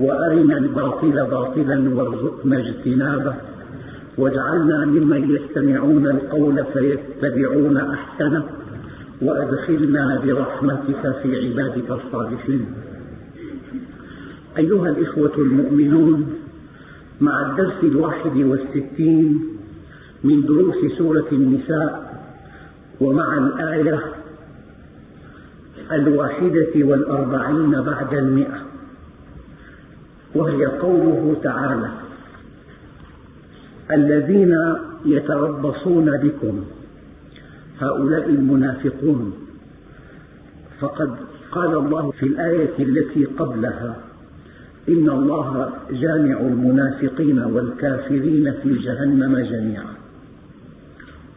وأرنا الباطل باطلا وارزقنا اجتنابه. واجعلنا ممن يستمعون القول فيتبعون أحسنه. وأدخلنا برحمتك في عبادك الصالحين. أيها الإخوة المؤمنون مع الدرس الواحد والستين من دروس سورة النساء ومع الآية الواحدة والأربعين بعد المئة وهي قوله تعالى الذين يتربصون بكم هؤلاء المنافقون. فقد قال الله في الآية التي قبلها إن الله جامع المنافقين والكافرين في جهنم جميعا.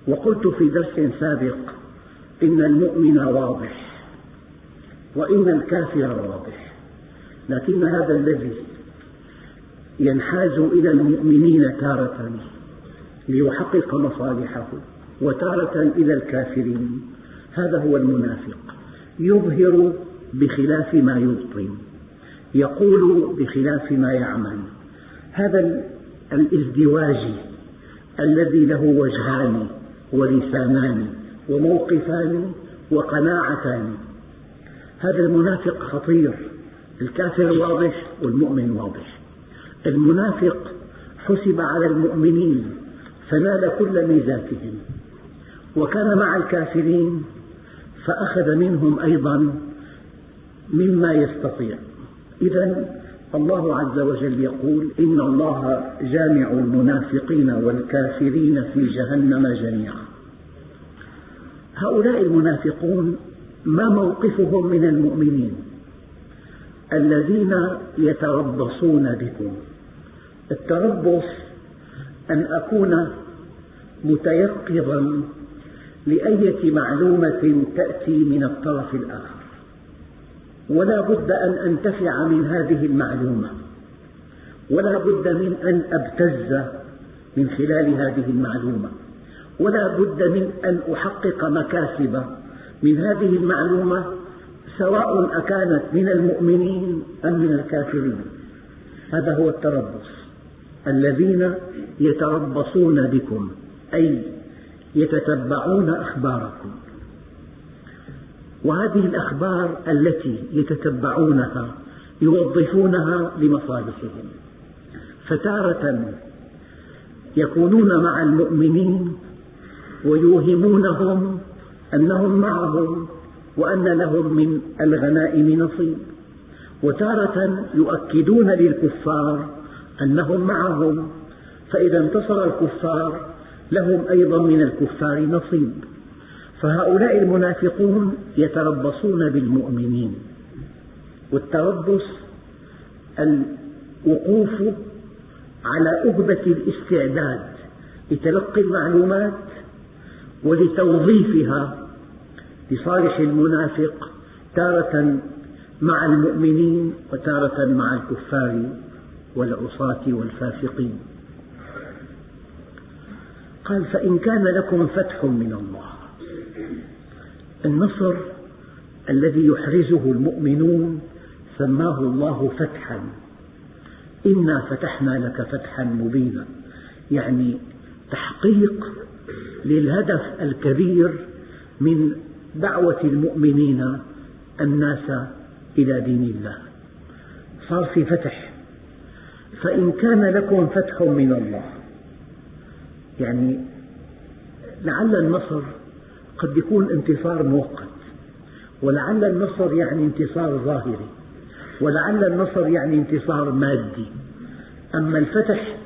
وقلت في درس سابق إن المؤمن واضح وإن الكافر واضح. لكن هذا الذي ينحاز إلى المؤمنين تارة ليحقق مصالحه وتارة إلى الكافرين. هذا هو المنافق. يظهر بخلاف ما يبطن. يقول بخلاف ما يعمل. هذا الازدواج الذي له وجهان ولسانان وموقفان وقناعتان. هذا المنافق خطير. الكافر واضح والمؤمن واضح. المنافق حسب على المؤمنين فنال كل ميزاتهم. وكان مع الكافرين فأخذ منهم أيضا مما يستطيع. إذا الله عز وجل يقول إن الله جامع المنافقين والكافرين في جهنم جميعا. هؤلاء المنافقون ما موقفهم من المؤمنين؟ الذين يتربصون بكم. التربص أن أكون متيقظا لأية معلومة تأتي من الطرف الآخر. ولا بد أن أنتفع من هذه المعلومة. ولا بد من أن أبتز من خلال هذه المعلومة. ولا بد من أن أحقق مكاسب من هذه المعلومة سواء أكانت من المؤمنين أم من الكافرين. هذا هو التربص. الذين يتربصون بكم أي يتتبعون أخباركم. وهذه الأخبار التي يتتبعونها يوظفونها لمصالحهم. فتارة يكونون مع المؤمنين ويوهمونهم أنهم معهم وأن لهم من الغنائم نصيب. وتارة يؤكدون للكفار أنهم معهم فإذا انتصر الكفار لهم أيضا من الكفار نصيب. فهؤلاء المنافقون يتربصون بالمؤمنين والتربص الوقوف على أهبة الاستعداد لتلقي المعلومات ولتوظيفها لصالح المنافق تارة مع المؤمنين وتارة مع الكفار. والعصاة والفاسقين. قال فإن كان لكم فتح من الله. النصر الذي يحرزه المؤمنون سماه الله فتحا. إنا فتحنا لك فتحا مبينا. يعني تحقيق للهدف الكبير من دعوة المؤمنين الناس إلى دين الله. صار في فتح فإن كان لكم فتح من الله. يعني لعل النصر قد يكون انتصار مؤقت ولعل النصر يعني انتصار ظاهري ولعل النصر يعني انتصار مادي. أما الفتح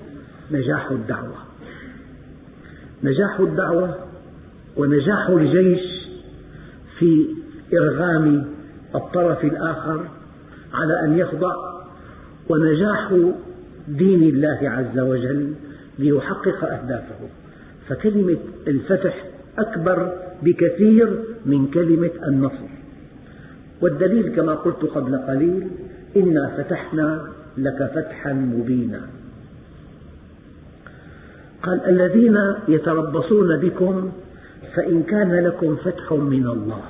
نجاح الدعوة. نجاح الدعوة ونجاح الجيش في إرغام الطرف الآخر على أن يخضع ونجاح دين الله عز وجل ليحقق أهدافه. فكلمة الفتح أكبر بكثير من كلمة النصر. والدليل كما قلت قبل قليل إنا فتحنا لك فتحا مبينا. قال الذين يتربصون بكم فإن كان لكم فتح من الله.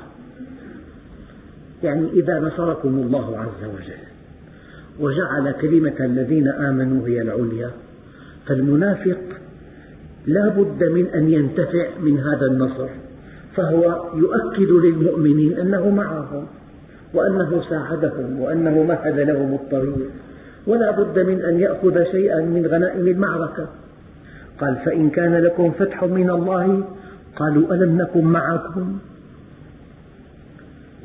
يعني إذا نصركم الله عز وجل. وجعل كلمة الذين آمنوا هي العليا. فالمنافق لا بد من أن ينتفع من هذا النصر فهو يؤكد للمؤمنين أنه معهم وأنه ساعدهم وأنه مهد لهم الطريق. ولا بد من أن يأخذ شيئا من غنائم المعركة. قال فإن كان لكم فتح من الله قالوا ألم نكن معكم؟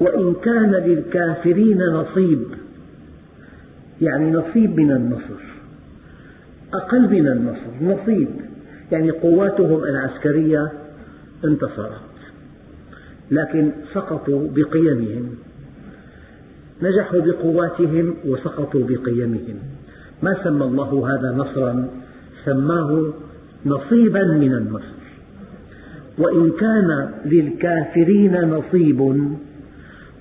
وإن كان للكافرين نصيب يعني نصيب من النصر أقل من النصر نصيب. يعني قواتهم العسكرية انتصرت لكن سقطوا بقيمهم. نجحوا بقواتهم وسقطوا بقيمهم. ما سمى الله هذا نصرا؟ سماه نصيبا من النصر. وإن كان للكافرين نصيب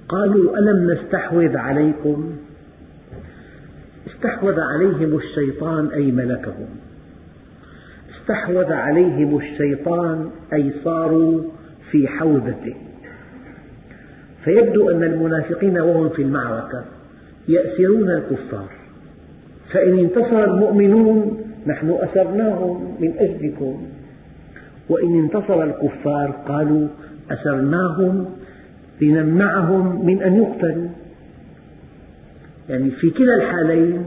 قالوا ألم نستحوذ عليكم؟ استحوذ عليهم الشيطان أي ملكهم. استحوذ عليهم الشيطان أي صاروا في حوزته. فيبدو أن المنافقين وهم في المعركة يأسرون الكفار. فإن انتصر المؤمنون نحن أسرناهم من أجلكم. وإن انتصر الكفار قالوا أسرناهم لنمنعهم من أن يقتلوا. يعني في كلا الحالين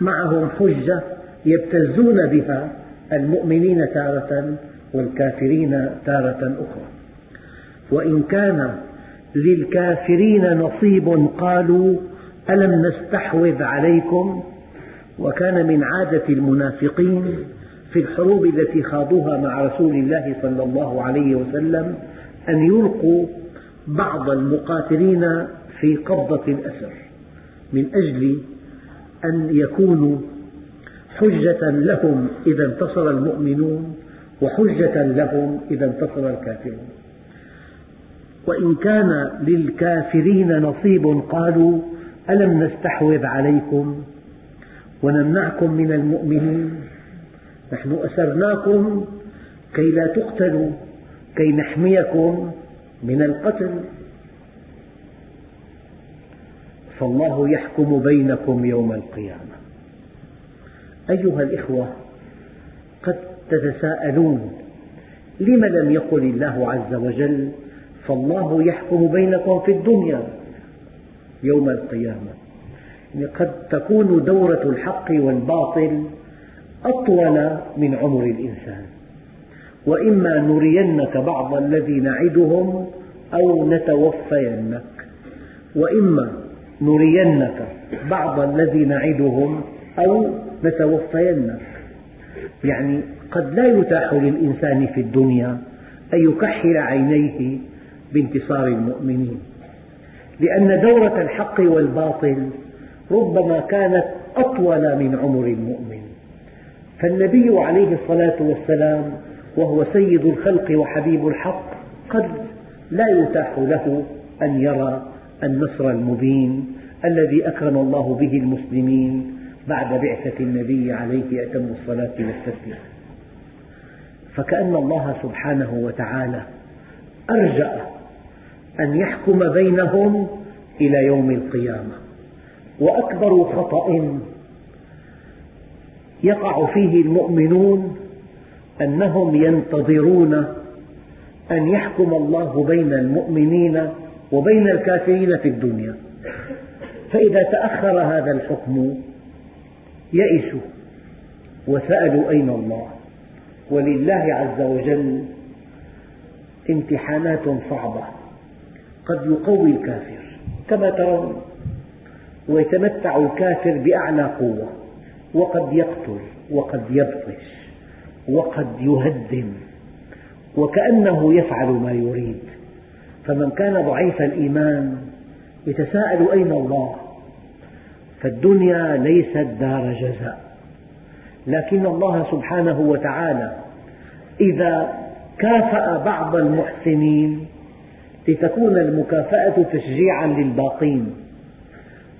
معهم حجة يبتزون بها المؤمنين تارة والكافرين تارة أخرى. وإن كان للكافرين نصيب قالوا ألم نستحوذ عليكم؟ وكان من عادة المنافقين في الحروب التي خاضوها مع رسول الله صلى الله عليه وسلم أن يلقوا بعض المقاتلين في قبضة الأسر. من أجل أن يكونوا حجة لهم إذا انتصر المؤمنون وحجة لهم إذا انتصر الكافرون. وإن كان للكافرين نصيب قالوا ألم نستحوذ عليكم ونمنعكم من المؤمنين؟ نحن أسرناكم كي لا تقتلوا كي نحميكم من القتل. فالله يحكم بينكم يوم القيامة. أيها الإخوة قد تتساءلون لم لم يقل الله عز وجل فالله يحكم بينكم في الدنيا يوم القيامة؟ يعني قد تكون دورة الحق والباطل أطول من عمر الإنسان. وإما نرينك بعض الذي نعدهم أو نتوفينك. وإما نرينك بعض الذي نعدهم أو نتوفينك. يعني قد لا يتاح للإنسان في الدنيا أن يكحل عينيه بانتصار المؤمنين لأن دورة الحق والباطل ربما كانت أطول من عمر المؤمن. فالنبي عليه الصلاة والسلام وهو سيد الخلق وحبيب الحق قد لا يتاح له أن يرى النصر المبين الذي أكرم الله به المسلمين بعد بعثة النبي عليه أتم الصلاة والتسليم. فكأن الله سبحانه وتعالى أرجأ أن يحكم بينهم إلى يوم القيامة. وأكبر خطأ يقع فيه المؤمنون أنهم ينتظرون أن يحكم الله بين المؤمنين وبين الكافرين في الدنيا. فإذا تأخر هذا الحكم يئسوا وسألوا أين الله. ولله عز وجل امتحانات صعبة. قد يقوي الكافر كما ترون ويتمتع الكافر بأعلى قوة. وقد يقتل وقد يبطش وقد يهدم وكأنه يفعل ما يريد. فمن كان ضعيف الإيمان يتساءل أين الله؟ فالدنيا ليست دار جزاء. لكن الله سبحانه وتعالى إذا كافأ بعض المحسنين لتكون المكافأة تشجيعا للباقين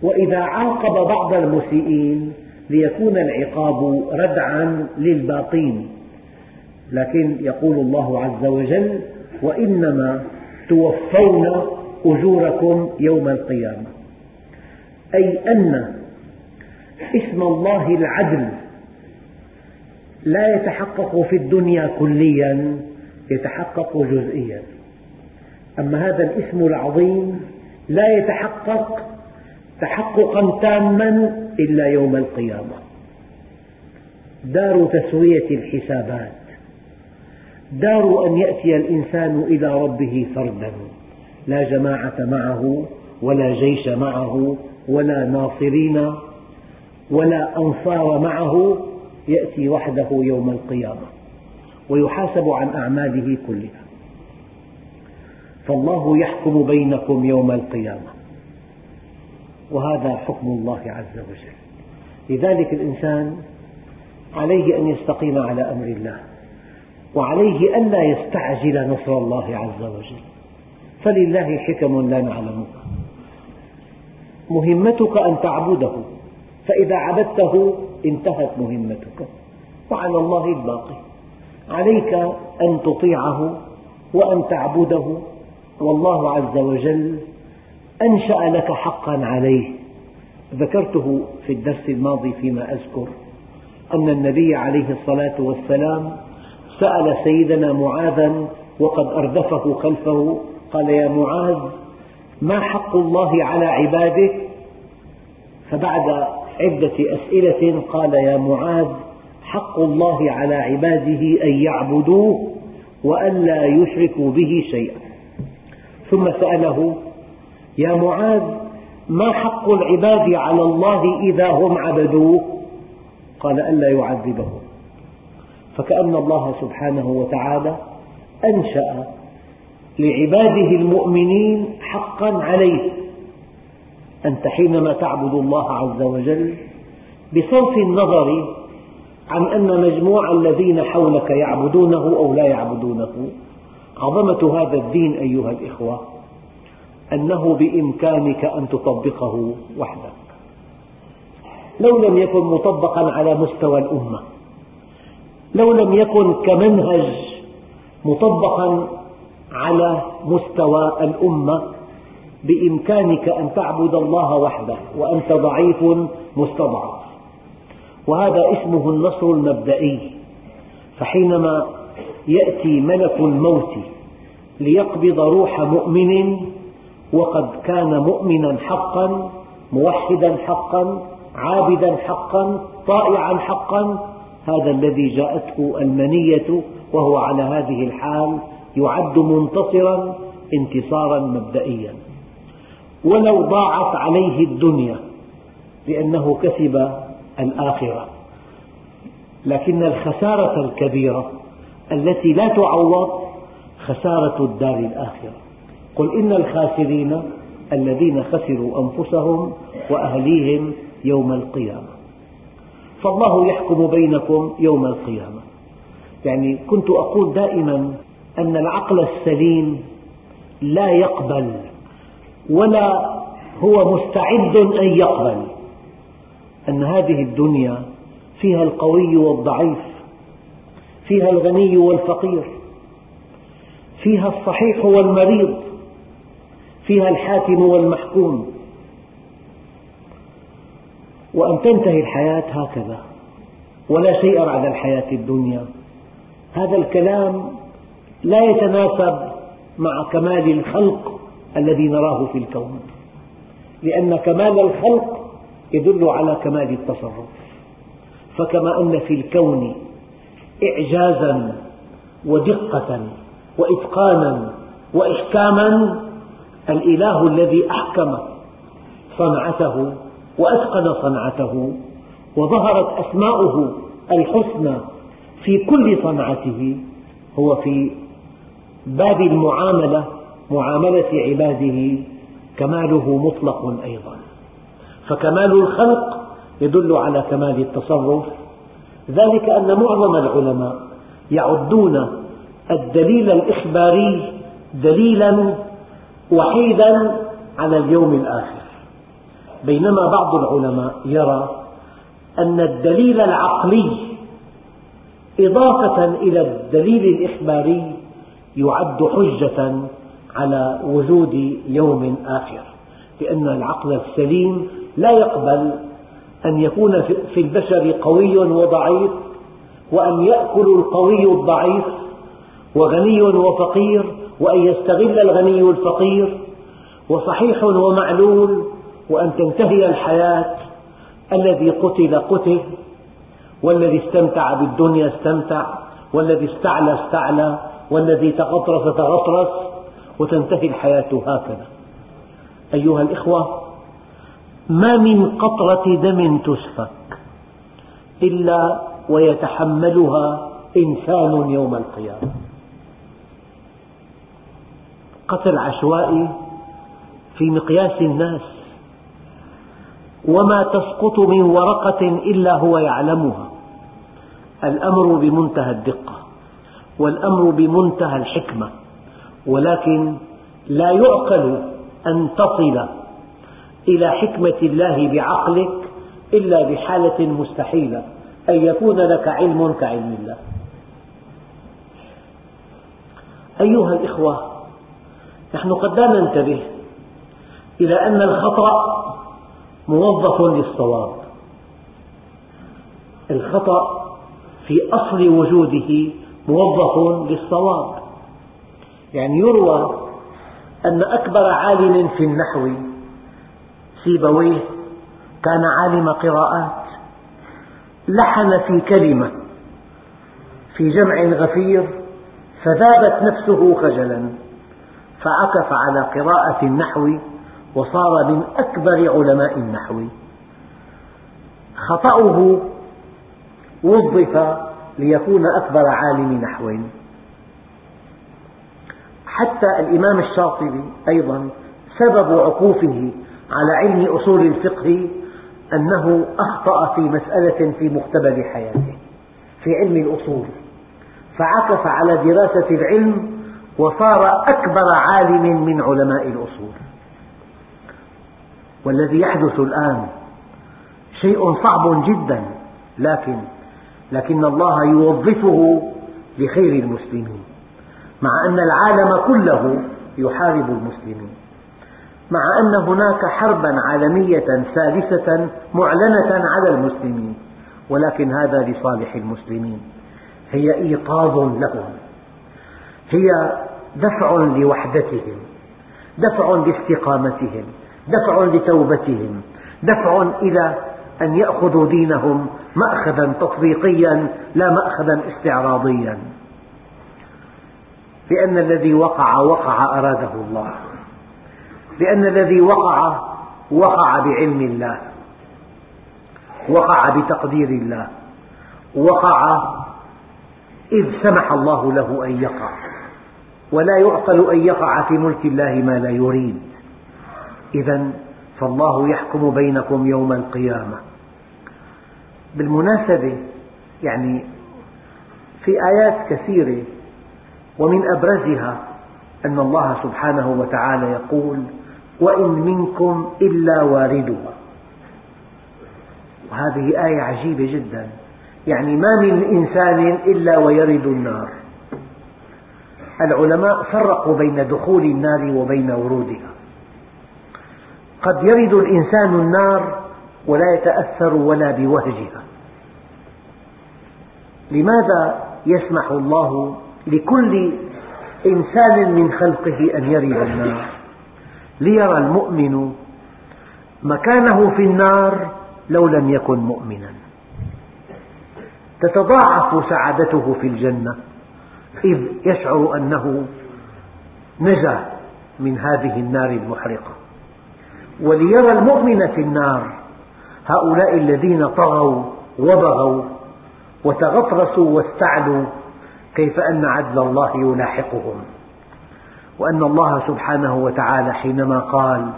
وإذا عاقب بعض المسيئين ليكون العقاب ردعا للباقين لكن يقول الله عز وجل وإنما توفون أجوركم يوم القيامة. أي أن اسم الله العدل لا يتحقق في الدنيا كليا يتحقق جزئيا. أما هذا الاسم العظيم لا يتحقق تحققا تاما إلا يوم القيامة. دار تسوية الحسابات. دار أن يأتي الإنسان إلى ربه فردا. لا جماعة معه ولا جيش معه ولا ناصرين ولا أنصار معه. يأتي وحده يوم القيامة ويحاسب عن أعماله كلها. فالله يحكم بينكم يوم القيامة وهذا حكم الله عز وجل. لذلك الإنسان عليه أن يستقيم على أمر الله. وعليه ألا يستعجل نصر الله عز وجل. فلله حكم لا نعلمها مهمتك أن تعبده. فإذا عبدته انتهت مهمتك. وعلى الله الباقي. عليك أن تطيعه وأن تعبده. والله عز وجل أنشأ لك حقا عليه. ذكرته في الدرس الماضي فيما أذكر أن النبي عليه الصلاة والسلام سأل سيدنا معاذا وقد أردفه خلفه قال يا معاذ ما حق الله على عباده؟ فبعد عدة أسئلة قال يا معاذ حق الله على عباده أن يعبدوه وأن لا يشركوا به شيئا. ثم سأله يا معاذ ما حق العباد على الله إذا هم عبدوه؟ قال ألا يعذبهم. فكأن الله سبحانه وتعالى أنشأ لعباده المؤمنين حقا عليه. أنت حينما تعبد الله عز وجل بصرف النظر عن أن مجموع الذين حولك يعبدونه أو لا يعبدونه عظمة هذا الدين أيها الإخوة أنه بإمكانك أن تطبقه وحدك. لو لم يكن مطبقا على مستوى الأمة لو لم يكن كمنهج مطبقا على مستوى الأمة بإمكانك أن تعبد الله وحده وأنت ضعيف مستضعف. وهذا اسمه النصر المبدئي. فحينما يأتي ملك الموت ليقبض روح مؤمن وقد كان مؤمنا حقا موحدا حقا عابدا حقا طائعا حقا هذا الذي جاءته المنية وهو على هذه الحال يعد منتصرا انتصارا مبدئيا. ولو ضاعت عليه الدنيا لأنه كسب الآخرة. لكن الخسارة الكبيرة التي لا تعوض خسارة الدار الآخرة. قل إن الخاسرين الذين خسروا أنفسهم وأهليهم يوم القيامة. فالله يحكم بينكم يوم القيامة. يعني كنت أقول دائما أن العقل السليم لا يقبل ولا هو مستعد أن يقبل أن هذه الدنيا فيها القوي والضعيف فيها الغني والفقير فيها الصحيح والمريض فيها الحاكم والمحكوم. وأن تنتهي الحياة هكذا ولا شيء بعد الحياة الدنيا. هذا الكلام لا يتناسب مع كمال الخلق الذي نراه في الكون لأن كمال الخلق يدل على كمال التصرف. فكما أن في الكون إعجازا ودقة وإتقانا وإحكاما الإله الذي أحكم صنعته وأتقن صنعته وظهرت أسماؤه الحسنى في كل صنعته هو في باب المعاملة معاملة عباده كماله مطلق أيضا. فكمال الخلق يدل على كمال التصرف. ذلك أن معظم العلماء يعدون الدليل الإخباري دليلا وحيدا على اليوم الآخر. بينما بعض العلماء يرى أن الدليل العقلي إضافة إلى الدليل الإخباري يعد حجة على وجود يوم آخر لأن العقل السليم لا يقبل أن يكون في البشر قوي وضعيف وأن يأكل القوي الضعيف وغني وفقير وأن يستغل الغني الفقير وصحيح ومعلول وأن تنتهي الحياة الذي قتل قتل والذي استمتع بالدنيا استمتع والذي استعلى استعلى والذي تغطرس تغطرس وتنتهي الحياة هكذا. أيها الإخوة ما من قطرة دم تسفك إلا ويتحملها إنسان يوم القيامة. قتل عشوائي في مقياس الناس وما تسقط من ورقة إلا هو يعلمها. الأمر بمنتهى الدقة والأمر بمنتهى الحكمة ولكن لا يعقل أن تصل إلى حكمة الله بعقلك إلا بحالة مستحيلة أن يكون لك علم كعلم الله. أيها الإخوة نحن قد لا ننتبه إلى أن الخطأ موظف للصواب. الخطأ في أصل وجوده موظف للصواب. يعني يروى أن أكبر عالم في النحو سيبويه كان عالم قراءات لحن في كلمة في جمع غفير فذابت نفسه خجلا فعكف على قراءة النحو وصار من أكبر علماء النحو. خطأه وظف ليكون أكبر عالم نحو. حتى الإمام الشاطبي أيضا سبب عكوفه على علم أصول الفقه أنه أخطأ في مسألة في مقتبل حياته في علم الأصول. فعكف على دراسة العلم وصار أكبر عالم من علماء الأصول. والذي يحدث الآن شيء صعب جدا لكن لكن الله يوظفه لخير المسلمين مع أن العالم كله يحارب المسلمين مع أن هناك حربا عالمية ثالثة معلنة على المسلمين ولكن هذا لصالح المسلمين هي إيقاظ لهم هي دفع لوحدتهم دفع لاستقامتهم. دفع لتوبتهم دفع إلى أن يأخذوا دينهم مأخذا تطبيقيا لا مأخذا استعراضيا. لأن الذي وقع وقع أراده الله. لأن الذي وقع وقع بعلم الله. وقع بتقدير الله. وقع إذ سمح الله له أن يقع. ولا يعقل أن يقع في ملك الله ما لا يريد. إذا فالله يحكم بينكم يوم القيامة. بالمناسبة يعني في آيات كثيرة ومن أبرزها أن الله سبحانه وتعالى يقول وإن منكم إلا واردها. وهذه آية عجيبة جدا. يعني ما من إنسان إلا ويرد النار. العلماء فرقوا بين دخول النار وبين ورودها قد يرد الإنسان النار ولا يتأثر ولا بوهجها. لماذا يسمح الله لكل إنسان من خلقه أن يرد النار؟ ليرى المؤمن مكانه في النار لو لم يكن مؤمنا. تتضاعف سعادته في الجنة إذ يشعر أنه نجا من هذه النار المحرقة. وليرى المؤمن في النار. هؤلاء الذين طغوا وبغوا وتغطرسوا واستعلوا كيف أن عدل الله يلاحقهم. وأن الله سبحانه وتعالى حينما قال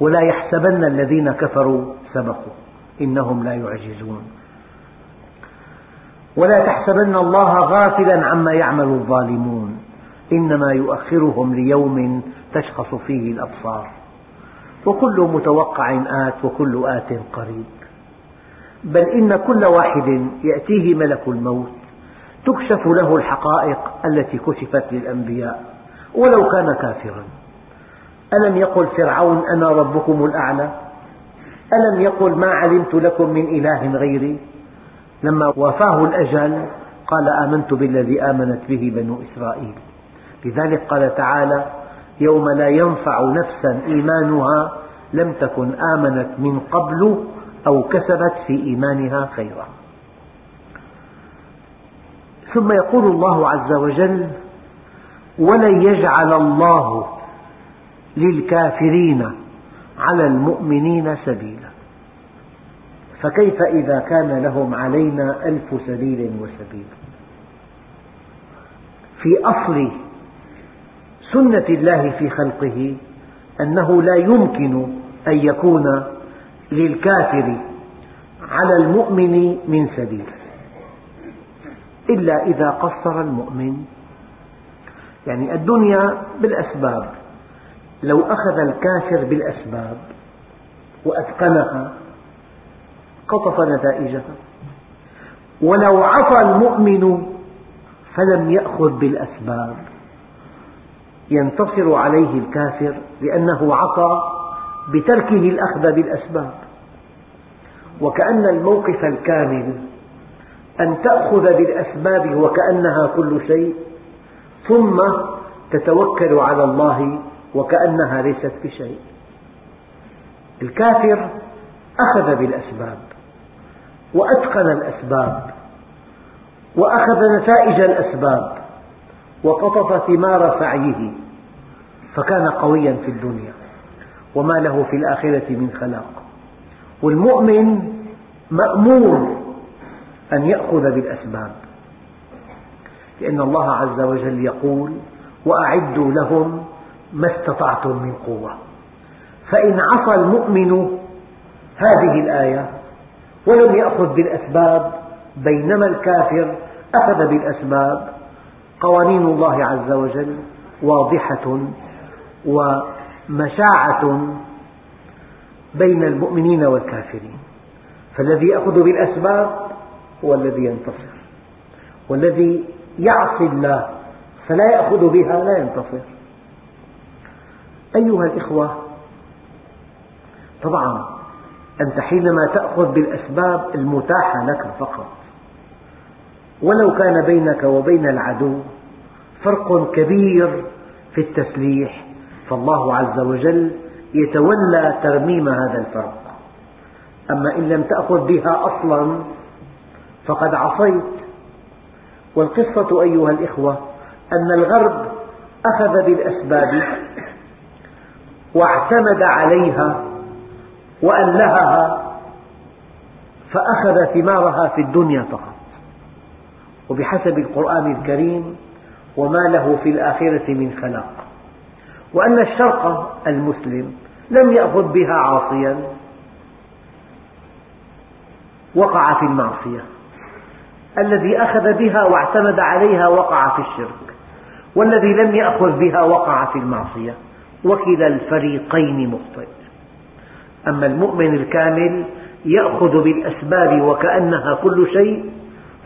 ولا يحسبن الذين كفروا سبقوا إنهم لا يعجزون. ولا تحسبن الله غافلا عما يعمل الظالمون إنما يؤخرهم ليوم تشخص فيه الأبصار. وكل متوقع آت وكل آت قريب. بل إن كل واحد يأتيه ملك الموت تكشف له الحقائق التي كشفت للأنبياء ولو كان كافرا. ألم يقل فرعون أنا ربكم الأعلى؟ ألم يقل ما علمت لكم من إله غيري؟ لما وافاه الأجل قال آمنت بالذي آمنت به بنو إسرائيل. لذلك قال تعالى يوم لا ينفع نفسا إيمانها لم تكن آمنت من قبل أو كسبت في إيمانها خيرا. ثم يقول الله عز وجل ولن يجعل الله للكافرين على المؤمنين سبيلا فكيف إذا كان لهم علينا ألف سبيل وسبيل؟ في أصل سنة الله في خلقه أنه لا يمكن أن يكون للكافر على المؤمن من سبيل إلا إذا قصر المؤمن. يعني الدنيا بالأسباب. لو أخذ الكافر بالأسباب وأتقنها قطف نتائجها. ولو عصى المؤمن فلم يأخذ بالأسباب. ينتصر عليه الكافر لأنه عصى بتركه الأخذ بالأسباب. وكأن الموقف الكامل أن تأخذ بالأسباب وكأنها كل شيء ثم تتوكل على الله وكأنها ليست بشيء. الكافر أخذ بالأسباب وأتقن الأسباب وأخذ نتائج الأسباب. وقطف ثمار سعيه فكان قويا في الدنيا وما له في الآخرة من خلاق. والمؤمن مأمور أن يأخذ بالأسباب لأن الله عز وجل يقول وأعدوا لهم ما استطعتم من قوة. فإن عصى المؤمن هذه الآية ولم يأخذ بالأسباب بينما الكافر أخذ بالأسباب قوانين الله عز وجل واضحة ومشاعة بين المؤمنين والكافرين. فالذي يأخذ بالأسباب هو الذي ينتصر. والذي يعصي الله فلا يأخذ بها لا ينتصر. أيها الإخوة طبعا أنت حينما تأخذ بالأسباب المتاحة لك فقط ولو كان بينك وبين العدو فرق كبير في التسليح فالله عز وجل يتولى ترميم هذا الفرق. أما إن لم تأخذ بها أصلا فقد عصيت. والقصة أيها الإخوة أن الغرب أخذ بالأسباب واعتمد عليها وألهها فأخذ ثمارها في الدنيا فقط. وبحسب القرآن الكريم وما له في الآخرة من خلاق. وأن الشرق المسلم لم يأخذ بها عاصيا. وقع في المعصية. الذي أخذ بها واعتمد عليها وقع في الشرك. والذي لم يأخذ بها وقع في المعصية. وكلا الفريقين مخطئ. أما المؤمن الكامل يأخذ بالأسباب وكأنها كل شيء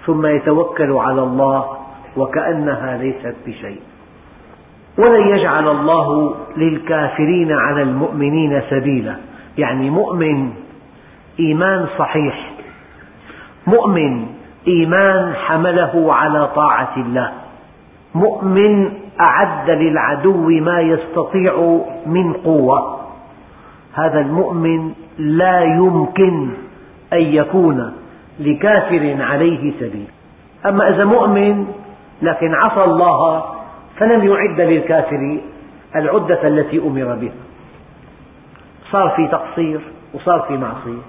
ثم يتوكل على الله وكأنها ليست بشيء. ولن يجعل الله للكافرين على المؤمنين سبيلا. يعني مؤمن إيمان صحيح مؤمن إيمان حمله على طاعة الله مؤمن أعد للعدو ما يستطيع من قوة. هذا المؤمن لا يمكن أن يكون لكافر عليه سبيل. أما إذا مؤمن لكن عصى الله فلم يعد للكافر العدة التي أمر بها. صار في تقصير وصار في معصية.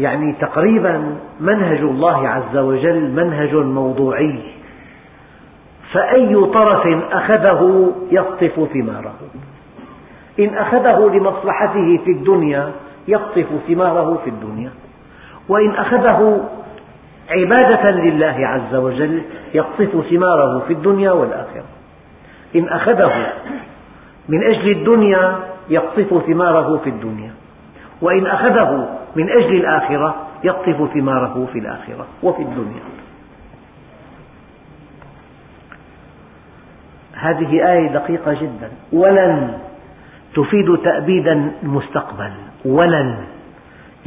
يعني تقريبا منهج الله عز وجل منهج موضوعي. فأي طرف أخذه يقطف ثماره. إن أخذه لمصلحته في الدنيا يقطف ثماره في الدنيا. وإن أخذه عبادة لله عز وجل يقطف ثماره في الدنيا والآخرة. إن أخذه من أجل الدنيا يقطف ثماره في الدنيا. وإن أخذه من أجل الآخرة يقطف ثماره في الآخرة وفي الدنيا. هذه آية دقيقة جدا. ولن تفيد تأبيد المستقبل. ولن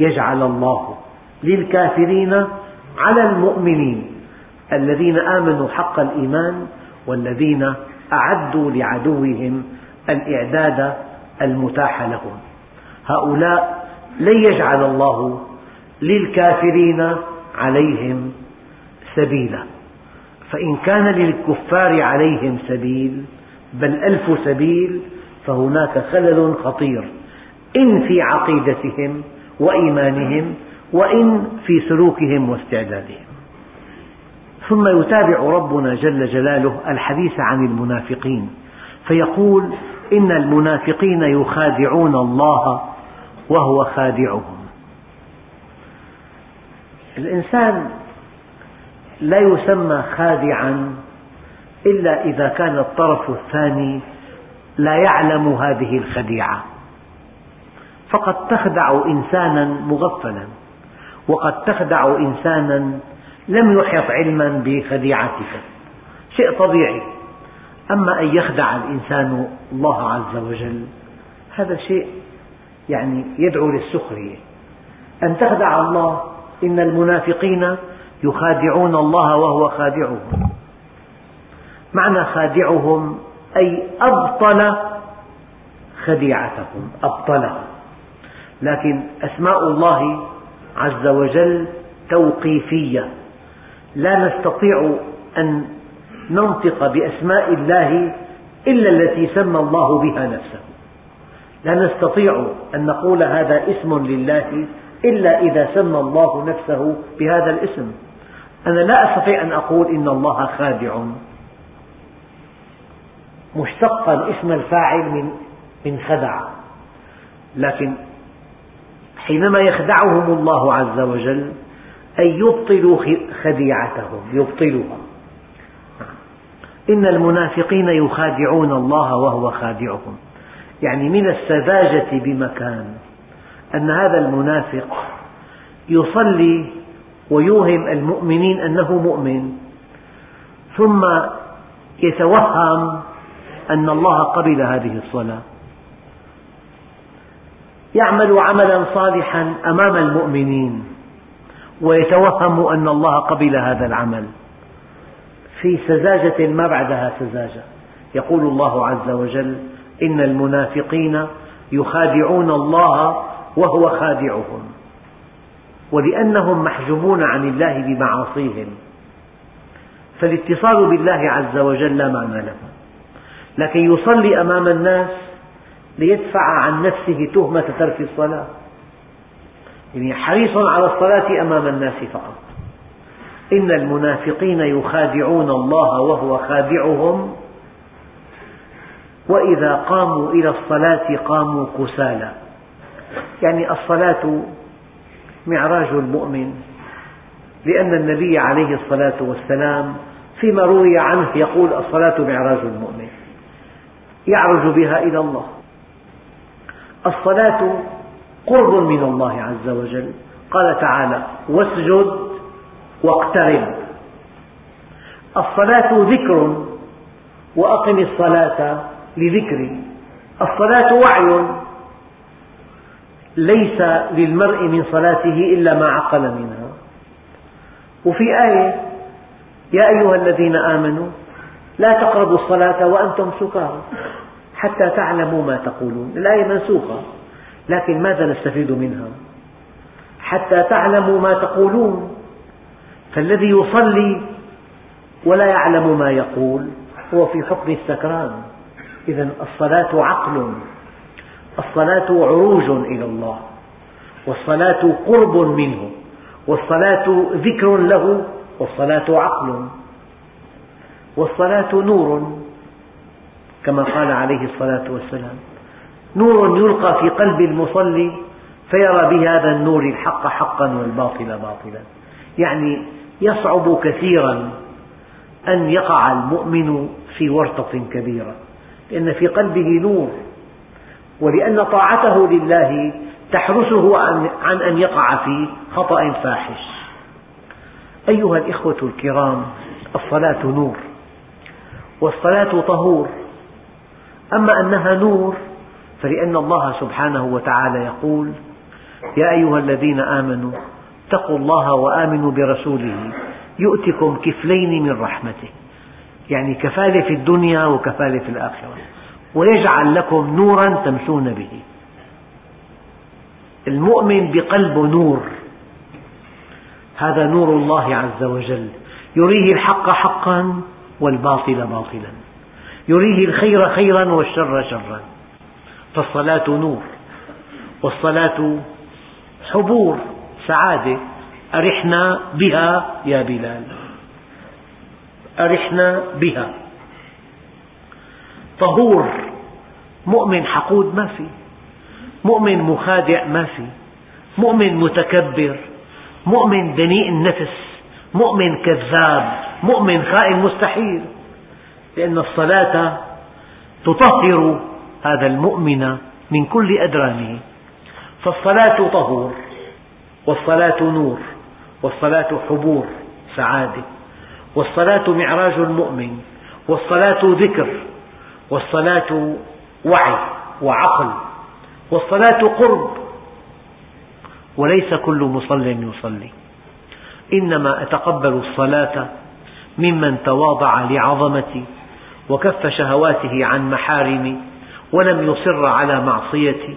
يجعل الله للكافرين على المؤمنين الذين آمنوا حق الإيمان والذين أعدوا لعدوهم الإعداد المتاح لهم. هؤلاء لن يجعل الله للكافرين عليهم سبيلا. فإن كان للكفار عليهم سبيل بل ألف سبيل فهناك خلل خطير. إن في عقيدتهم وإيمانهم وإن في سلوكهم واستعدادهم. ثم يتابع ربنا جل جلاله الحديث عن المنافقين فيقول إن المنافقين يخادعون الله وهو خادعهم. الإنسان لا يسمى خادعا إلا إذا كان الطرف الثاني لا يعلم هذه الخديعة. فقد تخدع إنسانا مغفلا وقد تخدع إنسانا لم يحط علما بخديعتك. شيء طبيعي. أما أن يخدع الإنسان الله عز وجل هذا شيء يعني يدعو للسخرية. أن تخدع الله إن المنافقين يخادعون الله وهو خادعهم. معنى خادعهم أي أبطل خديعتهم أبطلهم. لكن أسماء الله عز وجل توقيفية. لا نستطيع أن ننطق بأسماء الله إلا التي سمى الله بها نفسه. لا نستطيع أن نقول هذا اسم لله إلا إذا سمى الله نفسه بهذا الاسم. أنا لا أستطيع أن أقول إن الله خادع. مشتقا اسم الفاعل من من خدع. لكن حينما يخدعهم الله عز وجل أي يبطل خديعتهم يبطلها. إن المنافقين يخادعون الله وهو خادعهم. يعني من السذاجة بمكان أن هذا المنافق يصلي ويوهم المؤمنين أنه مؤمن ثم يتوهم أن الله قبل هذه الصلاة. يعمل عملا صالحا أمام المؤمنين ويتوهم أن الله قبل هذا العمل. في سذاجة ما بعدها سذاجة. يقول الله عز وجل إن المنافقين يخادعون الله وهو خادعهم ولأنهم محجوبون عن الله بمعاصيهم. فالاتصال بالله عز وجل لا معنى له. لكن يصلي أمام الناس ليدفع عن نفسه تهمة ترك الصلاة. يعني حريص على الصلاة أمام الناس فقط. إن المنافقين يخادعون الله وهو خادعهم. وإذا قاموا إلى الصلاة قاموا كسالى يعني الصلاة معراج المؤمن. لأن النبي عليه الصلاة والسلام فيما روي عنه يقول الصلاة معراج المؤمن. يعرج بها إلى الله. الصلاة قرب من الله عز وجل. قال تعالى واسجد واقترب. الصلاة ذكر وأقم الصلاة لذكري الصلاة وعي ليس للمرء من صلاته إلا ما عقل منها. وفي آية يا أيها الذين آمنوا لا تقربوا الصلاة وأنتم سكارى. حتى تعلموا ما تقولون. الآية منسوخة لكن ماذا نستفيد منها؟ حتى تعلموا ما تقولون. فالذي يصلي ولا يعلم ما يقول هو في حكم السكران. إذا الصلاة عقل الصلاة عروج إلى الله والصلاة قرب منه والصلاة ذكر له والصلاة عقل والصلاة نور. كما قال عليه الصلاة والسلام. نور يلقى في قلب المصلي فيرى بهذا النور الحق حقا والباطل باطلا. يعني يصعب كثيرا أن يقع المؤمن في ورطة كبيرة لأن في قلبه نور ولأن طاعته لله تحرسه عن أن يقع في خطأ فاحش. أيها الإخوة الكرام الصلاة نور والصلاة طهور. أما أنها نور فلأن الله سبحانه وتعالى يقول يا أيها الذين آمنوا اتقوا الله وآمنوا برسوله يؤتكم كفلين من رحمته. يعني كفالة في الدنيا وكفالة في الآخرة. ويجعل لكم نورا تمشون به. المؤمن بقلبه نور. هذا نور الله عز وجل. يريه الحق حقا والباطل باطلا. يريه الخير خيرا والشر شرا. فالصلاة نور والصلاة حبور سعادة. أرحنا بها يا بلال. أرحنا بها. طهور. مؤمن حقود ما في. مؤمن مخادع ما في. مؤمن متكبر. مؤمن دنيء النفس. مؤمن كذاب. مؤمن خائن مستحيل. لأن الصلاة تطهر هذا المؤمن من كل أدرانه. فالصلاة طهور والصلاة نور والصلاة حبور سعادة. والصلاة معراج المؤمن والصلاة ذكر والصلاة وعي وعقل والصلاة قرب. وليس كل مصل يصلي. إنما أتقبل الصلاة ممن تواضع لعظمتي وكف شهواته عن محارمي ولم يصر على معصيتي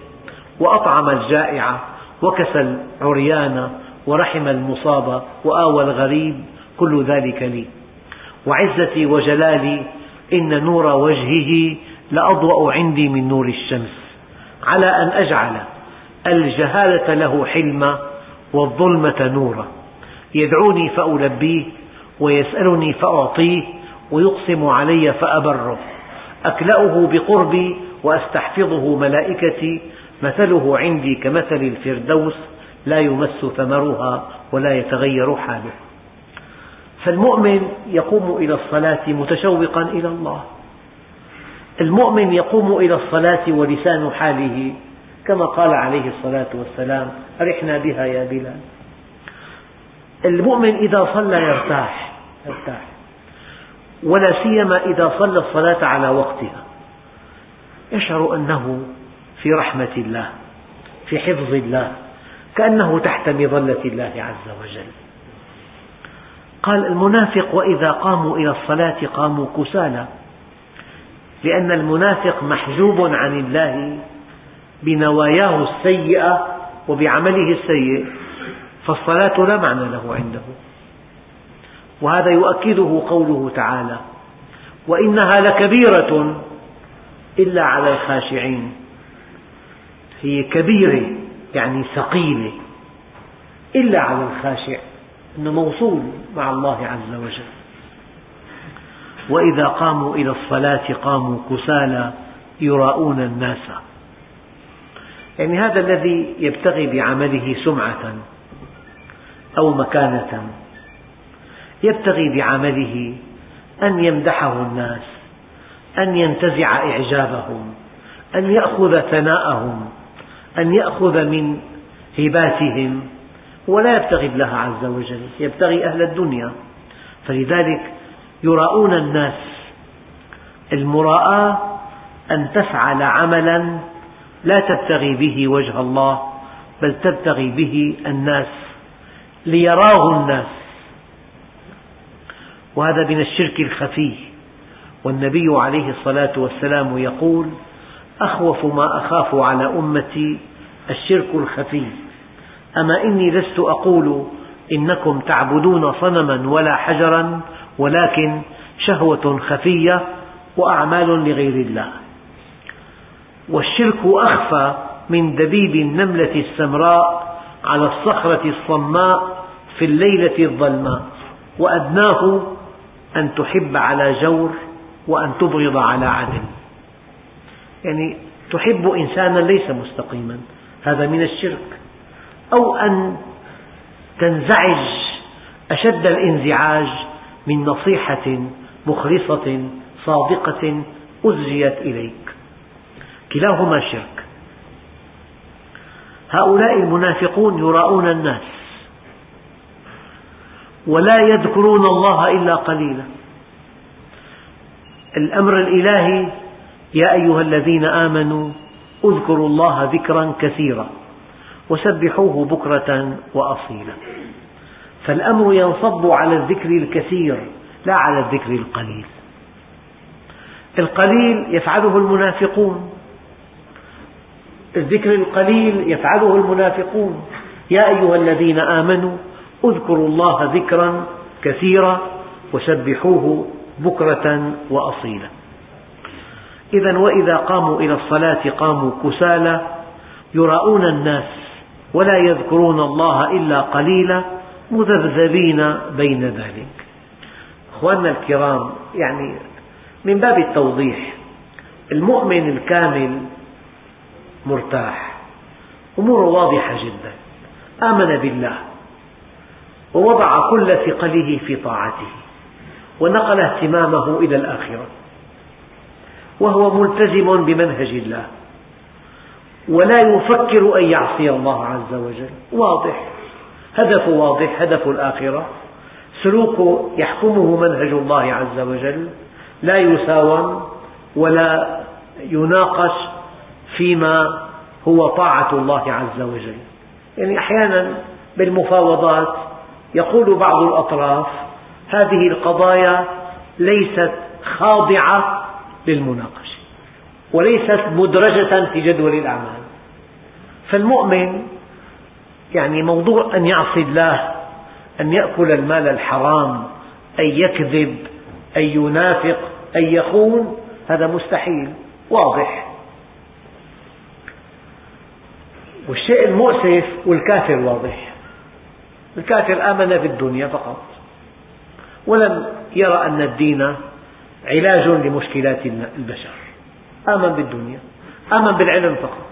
وأطعم الجائع وكسى العريان ورحم المصاب وآوى الغريب كل ذلك لي. وعزتي وجلالي إن نور وجهه لأضوأ عندي من نور الشمس على أن أجعل الجهالة له حلما والظلمة نورا. يدعوني فألبيه ويسألني فأعطيه ويقسم علي فأبره. أكلأه بقربي وأستحفظه ملائكتي. مثله عندي كمثل الفردوس لا يمس ثمرها ولا يتغير حاله. فالمؤمن يقوم إلى الصلاة متشوقا إلى الله. المؤمن يقوم إلى الصلاة ولسان حاله كما قال عليه الصلاة والسلام أرحنا بها يا بلال. المؤمن إذا صلى يرتاح يرتاح. ولا سيما إذا صلى الصلاة على وقتها. يشعر أنه في رحمة الله في حفظ الله كأنه تحت مظلة الله عز وجل. قال المنافق وإذا قاموا إلى الصلاة قاموا كسالى لأن المنافق محجوب عن الله بنواياه السيئة وبعمله السيء فالصلاة لا معنى له عنده. وهذا يؤكده قوله تعالى وإنها لكبيرة إلا على الخاشعين. هي كبيرة يعني ثقيلة إلا على الخاشع أنه موصول مع الله عز وجل. وإذا قاموا إلى الصلاة قاموا كسالى يراءون الناس. يعني هذا الذي يبتغي بعمله سمعة أو مكانة. يبتغي بعمله أن يمدحه الناس أن ينتزع إعجابهم أن يأخذ ثناءهم أن يأخذ من هباتهم. ولا يبتغي الله عز وجل يبتغي أهل الدنيا. فلذلك يراءون الناس المراءة أن تفعل عملا لا تبتغي به وجه الله بل تبتغي به الناس ليراه الناس. وهذا من الشرك الخفي. والنبي عليه الصلاة والسلام يقول أخوف ما أخاف على أمتي الشرك الخفي. أما إني لست أقول إنكم تعبدون صنما ولا حجرا ولكن شهوة خفية وأعمال لغير الله. والشرك أخفى من دبيب النملة السمراء على الصخرة الصماء في الليلة الظلماء وأدناه أن تحب على جور وأن تبغض على عدل. يعني تحب إنسانا ليس مستقيما. هذا من الشرك. أو أن تنزعج أشد الانزعاج من نصيحة مخلصة صادقة أزجيت إليك. كلاهما شرك. هؤلاء المنافقون يراءون الناس. ولا يذكرون الله إلا قليلا. الأمر الإلهي يا أيها الذين آمنوا اذكروا الله ذكرا كثيرا وسبحوه بكرة وأصيلا. فالأمر ينصب على الذكر الكثير لا على الذكر القليل. القليل يفعله المنافقون. الذكر القليل يفعله المنافقون. يا أيها الذين آمنوا اذكروا الله ذكرا كثيرا وسبحوه بكرة وأصيلا. إذا وإذا قاموا إلى الصلاة قاموا كسالى يراءون الناس ولا يذكرون الله إلا قليلا مذبذبين بين ذلك. أخواننا الكرام يعني من باب التوضيح المؤمن الكامل مرتاح أموره واضحة جدا. آمن بالله. ووضع كل ثقله في طاعته ونقل اهتمامه إلى الآخرة. وهو ملتزم بمنهج الله. ولا يفكر أن يعصي الله عز وجل. واضح. هدفه واضح هدف الآخرة. سلوكه يحكمه منهج الله عز وجل. لا يساوم ولا يناقش فيما هو طاعة الله عز وجل. يعني أحيانا بالمفاوضات يقول بعض الأطراف هذه القضايا ليست خاضعة للمناقشة وليست مدرجة في جدول الأعمال. فالمؤمن يعني موضوع أن يعصي الله أن يأكل المال الحرام أن يكذب أن ينافق أن يخون هذا مستحيل واضح. والشيء المؤسف والكافر واضح. الكافر آمن بالدنيا فقط. ولم يرى أن الدين علاج لمشكلات البشر. آمن بالدنيا آمن بالعلم فقط.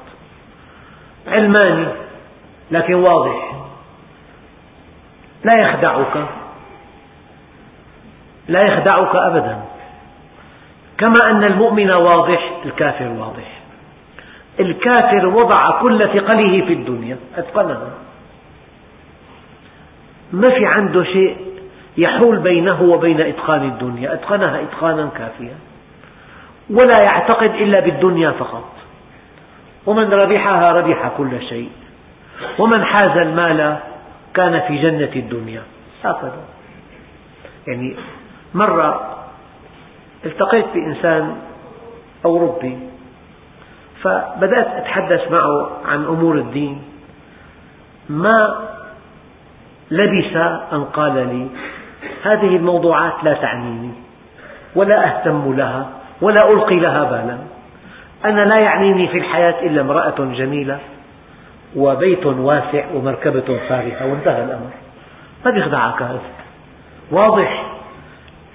علماني لكن واضح. لا يخدعك. لا يخدعك أبدا. كما أن المؤمن واضح الكافر واضح. الكافر وضع كل ثقله في الدنيا أتقنها. ما في عنده شيء يحول بينه وبين إتقان الدنيا. أتقنها إتقانا كافيا. ولا يعتقد إلا بالدنيا فقط. ومن ربحها ربح كل شيء. ومن حاز المال كان في جنة الدنيا. هكذا. يعني مرة التقيت بإنسان أوروبي فبدأت أتحدث معه عن أمور الدين. ما لبث أن قال لي هذه الموضوعات لا تعنيني ولا أهتم لها ولا ألقي لها بالا. أنا لا يعنيني في الحياة إلا امرأة جميلة وبيت واسع ومركبة فارهة وانتهى الأمر. ما بيخدعك هذا. واضح.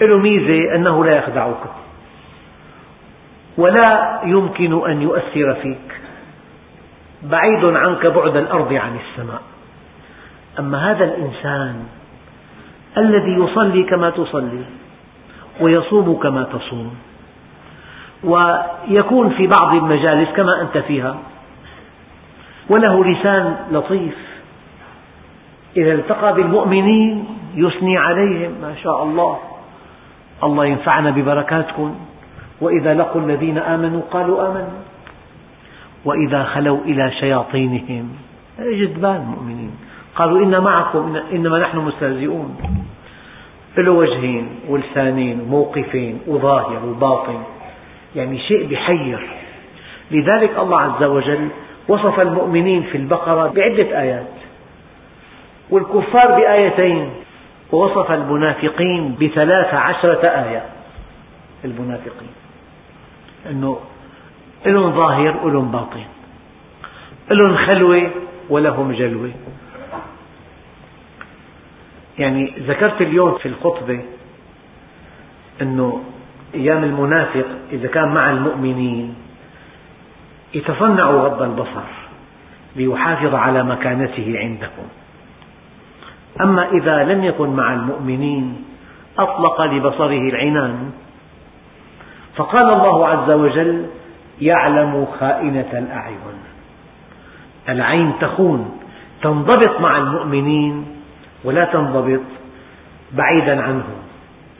له ميزة أنه لا يخدعك. ولا يمكن أن يؤثر فيك. بعيد عنك بعد الأرض عن السماء. أما هذا الإنسان الذي يصلي كما تصلي ويصوم كما تصوم ويكون في بعض المجالس كما أنت فيها وله لسان لطيف إذا التقى بالمؤمنين يثني عليهم ما شاء الله الله ينفعنا ببركاتكم وإذا لقوا الذين آمنوا قالوا آمنا وإذا خلوا إلى شياطينهم جدبان مؤمنين قالوا إنا معكم إنما نحن مستهزئون. له وجهين ولسانين وموقفين وظاهر وباطن. يعني شيء بحير. لذلك الله عز وجل وصف المؤمنين في البقرة بعدة آيات. والكفار بآيتين. ووصف المنافقين بثلاث عشرة آية. المنافقين. أنه لهم ظاهر ولهم باطن. لهم خلوة ولهم جلوة. يعني ذكرت اليوم في الخطبة أنه أيام المنافق إذا كان مع المؤمنين يتصنع غض البصر ليحافظ على مكانته عندهم. أما إذا لم يكن مع المؤمنين أطلق لبصره العنان. فقال الله عز وجل يعلم خائنة الأعين. العين تخون تنضبط مع المؤمنين ولا تنضبط بعيدا عنهم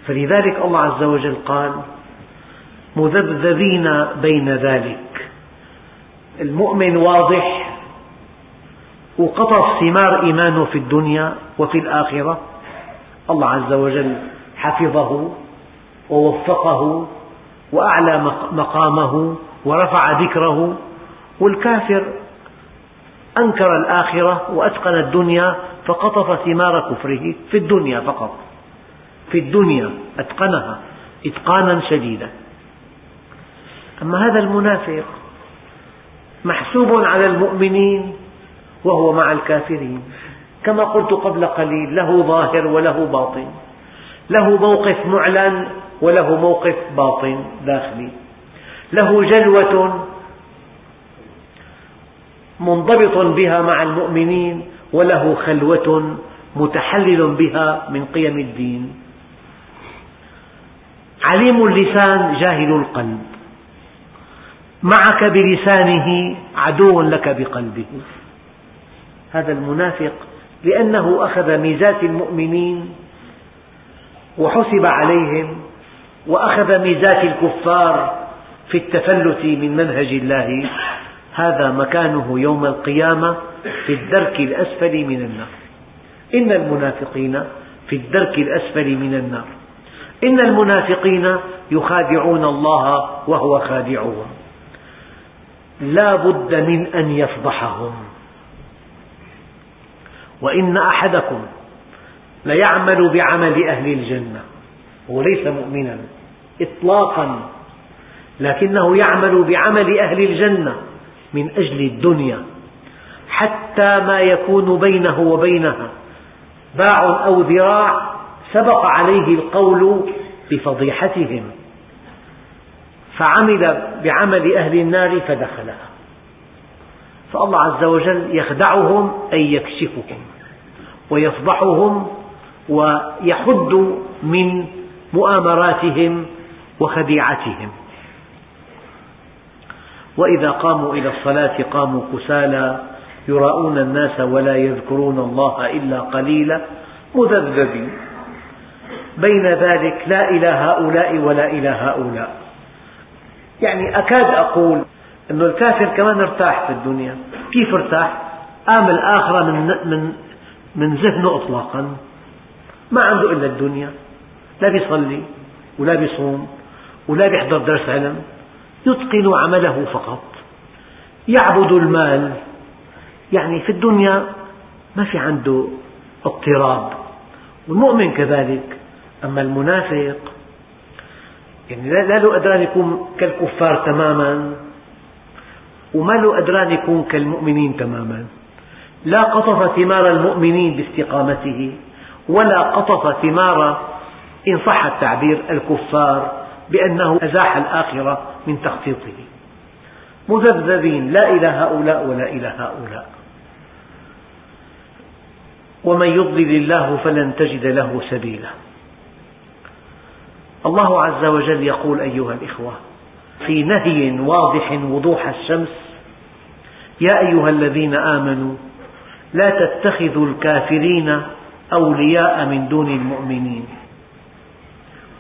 فلذلك الله عز وجل قال مذبذبين بين ذلك. المؤمن واضح وقطف ثمار إيمانه في الدنيا وفي الآخرة. الله عز وجل حفظه ووفقه وأعلى مقامه ورفع ذكره. والكافر أنكر الآخرة وأتقن الدنيا فقطف ثمار كفره في الدنيا فقط. في الدنيا أتقنها إتقانا شديدا. أما هذا المنافق محسوب على المؤمنين وهو مع الكافرين. كما قلت قبل قليل له ظاهر وله باطن. له موقف معلن وله موقف باطن داخلي. له جلوة منضبط بها مع المؤمنين وله خلوة متحلل بها من قيم الدين. عليم اللسان جاهل القلب. معك بلسانه عدو لك بقلبه. هذا المنافق لأنه أخذ ميزات المؤمنين وحسب عليهم وأخذ ميزات الكفار في التفلت من منهج الله. هذا مكانه يوم القيامة في الدرك الأسفل من النار. إن المنافقين في الدرك الأسفل من النار. إن المنافقين يخادعون الله وهو خادعهم. لا بد من أن يفضحهم. وإن أحدكم ليعمل بعمل أهل الجنة هو ليس مؤمنا إطلاقا لكنه يعمل بعمل أهل الجنة من أجل الدنيا حتى ما يكون بينه وبينها. باع أو ذراع سبق عليه القول بفضيحتهم. فعمل بعمل أهل النار فدخلها. فالله عز وجل يخدعهم أي يكشفهم ويفضحهم ويحد من مؤامراتهم وخديعتهم. وإذا قاموا إلى الصلاة قاموا كسالى يراءون الناس ولا يذكرون الله إلا قليلا مذبذبين. بين ذلك لا إلى هؤلاء ولا إلى هؤلاء. يعني أكاد أقول أن الكافر كمان ارتاح في الدنيا. كيف ارتاح؟ قام الآخرة من, من, من ذهنه إطلاقا. ما عنده إلا الدنيا. لا بيصلي ولا بيصوم ولا بيحضر درس علم. يتقن عمله فقط. يعبد المال. يعني في الدنيا ما في عنده اضطراب. والمؤمن كذلك. أما المنافق يعني لا له أدران يكون كالكفار تماما وما له أدران يكون كالمؤمنين تماما. لا قطف ثمار المؤمنين باستقامته ولا قطف ثمار إن صح التعبير الكفار. بأنه أزاح الآخرة من تخطيطه مذبذبين لا إلى هؤلاء ولا إلى هؤلاء. ومن يضلل الله فلن تجد له سبيلا. الله عز وجل يقول أيها الإخوة في نهي واضح وضوح الشمس يا أيها الذين آمنوا لا تتخذوا الكافرين أولياء من دون المؤمنين.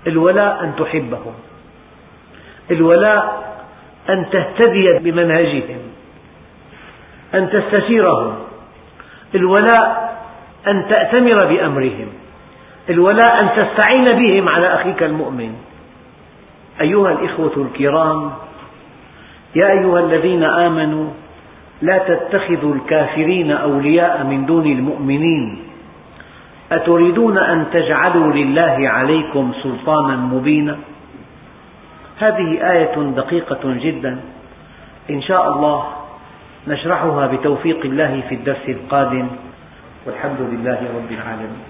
الولاء أن تحبهم. الولاء أن تهتدي بمنهجهم. أن تستشيرهم. الولاء أن تأتمر بأمرهم. الولاء أن تستعين بهم على أخيك المؤمن. أيها الإخوة الكرام يا أيها الذين آمنوا لا تتخذوا الكافرين أولياء من دون المؤمنين. أتريدون أن تجعلوا لله عليكم سلطانا مبينا؟ هذه آية دقيقة جدا. إن شاء الله نشرحها بتوفيق الله في الدرس القادم. والحمد لله رب العالمين.